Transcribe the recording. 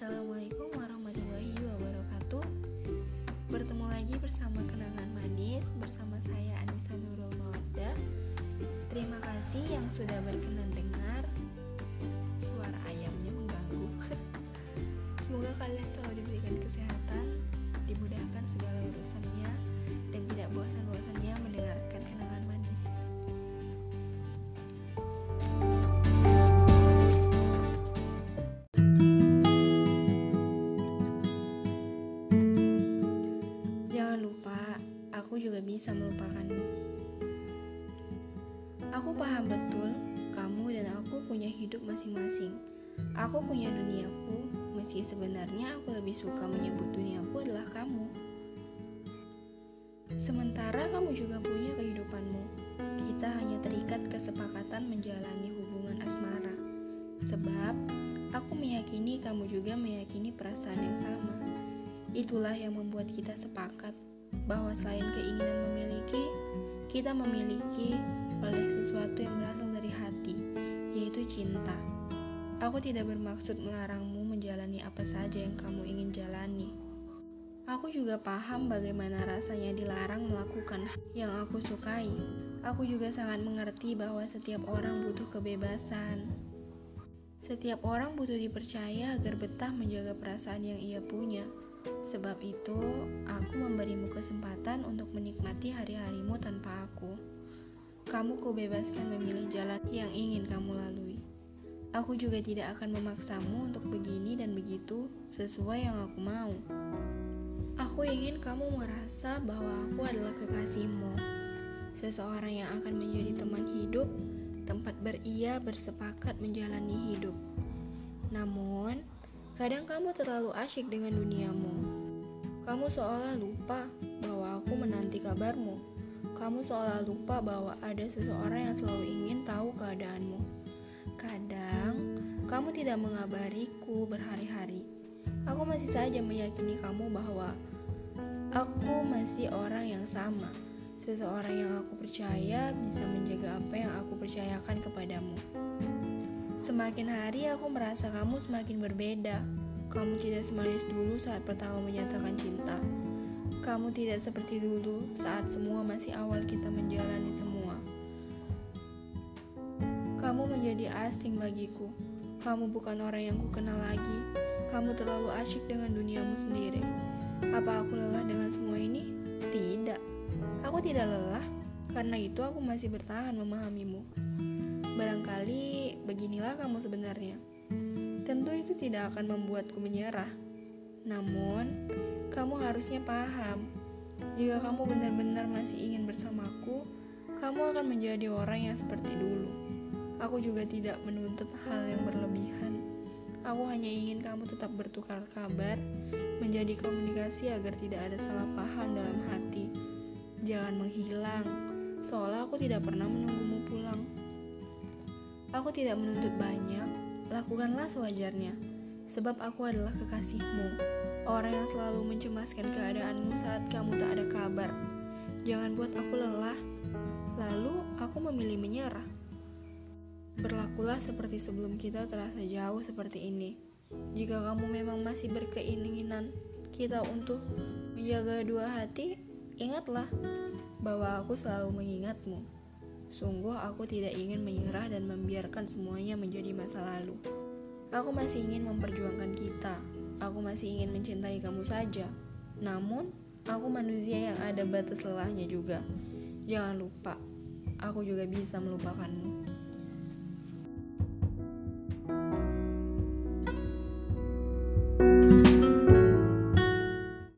Assalamualaikum warahmatullahi wabarakatuh. Bertemu lagi bersama Kenangan Manis Bersama saya Anissa Nurul Mawadda Terima kasih yang sudah berkenan dengar. Suara ayamnya mengganggu. Semoga kalian selalu diberikan kesehatan Dimudahkan segala urusannya Dan tidak bosan-bosannya mendengarkan Kenangan Manis. Bisa melupakanmu. Aku paham betul, kamu dan aku punya hidup masing-masing. Aku punya duniaku, meski sebenarnya aku lebih suka menyebut duniaku adalah kamu. Sementara kamu juga punya kehidupanmu. Kita hanya terikat kesepakatan menjalani hubungan asmara. Sebab aku meyakini kamu juga meyakini perasaan yang sama. Itulah yang membuat kita sepakat bahwa selain keinginan memiliki, kita memiliki oleh sesuatu yang berasal dari hati, yaitu cinta. Aku tidak bermaksud melarangmu menjalani apa saja yang kamu ingin jalani. Aku juga paham bagaimana rasanya dilarang melakukan yang aku sukai. Aku juga sangat mengerti bahwa setiap orang butuh kebebasan. Setiap orang butuh dipercaya agar betah menjaga perasaan yang ia punya. Sebab itu, aku memberimu kesempatan untuk menikmati hari-harimu tanpa aku. Kamu kau bebaskan memilih jalan yang ingin kamu lalui. Aku juga tidak akan memaksamu untuk begini dan begitu sesuai yang aku mau. Aku ingin kamu merasa bahwa aku adalah kekasihmu, seseorang yang akan menjadi teman hidup, tempat beria bersepakat menjalani hidup. Namun, kadang kamu terlalu asyik dengan duniamu. Kamu seolah lupa bahwa aku menanti kabarmu. Kamu seolah lupa bahwa ada seseorang yang selalu ingin tahu keadaanmu. Kadang, kamu tidak mengabariku berhari-hari. Aku masih saja meyakini kamu bahwa aku masih orang yang sama. Seseorang yang aku percaya bisa menjaga apa yang aku percayakan kepadamu. Semakin hari aku merasa kamu semakin berbeda. Kamu tidak semanis dulu saat pertama menyatakan cinta. Kamu tidak seperti dulu saat semua masih awal kita menjalani semua. Kamu menjadi asing bagiku. Kamu bukan orang yang kukenal lagi. Kamu terlalu asyik dengan duniamu sendiri. Apa aku lelah dengan semua ini? Tidak. Aku tidak lelah. Karena itu aku masih bertahan memahamimu. Barangkali beginilah kamu sebenarnya. Tentu itu tidak akan membuatku menyerah. Namun, kamu harusnya paham, jika kamu benar-benar masih ingin bersamaku, kamu akan menjadi orang yang seperti dulu. Aku juga tidak menuntut hal yang berlebihan. Aku hanya ingin kamu tetap bertukar kabar, menjadi komunikasi agar tidak ada salah paham dalam hati. Jangan menghilang, seolah aku tidak pernah menunggumu pulang. Aku tidak menuntut banyak, lakukanlah sewajarnya, sebab aku adalah kekasihmu, orang yang selalu mencemaskan keadaanmu saat kamu tak ada kabar. Jangan buat aku lelah, lalu aku memilih menyerah. Berlakulah seperti sebelum kita terasa jauh seperti ini. Jika kamu memang masih berkeinginan kita untuk menjaga dua hati, ingatlah bahwa aku selalu mengingatmu. Sungguh aku tidak ingin menyerah dan membiarkan semuanya menjadi masa lalu. Aku masih ingin memperjuangkan kita. Aku masih ingin mencintai kamu saja. Namun, aku manusia yang ada batas lelahnya juga. Jangan lupa, aku juga bisa melupakanmu.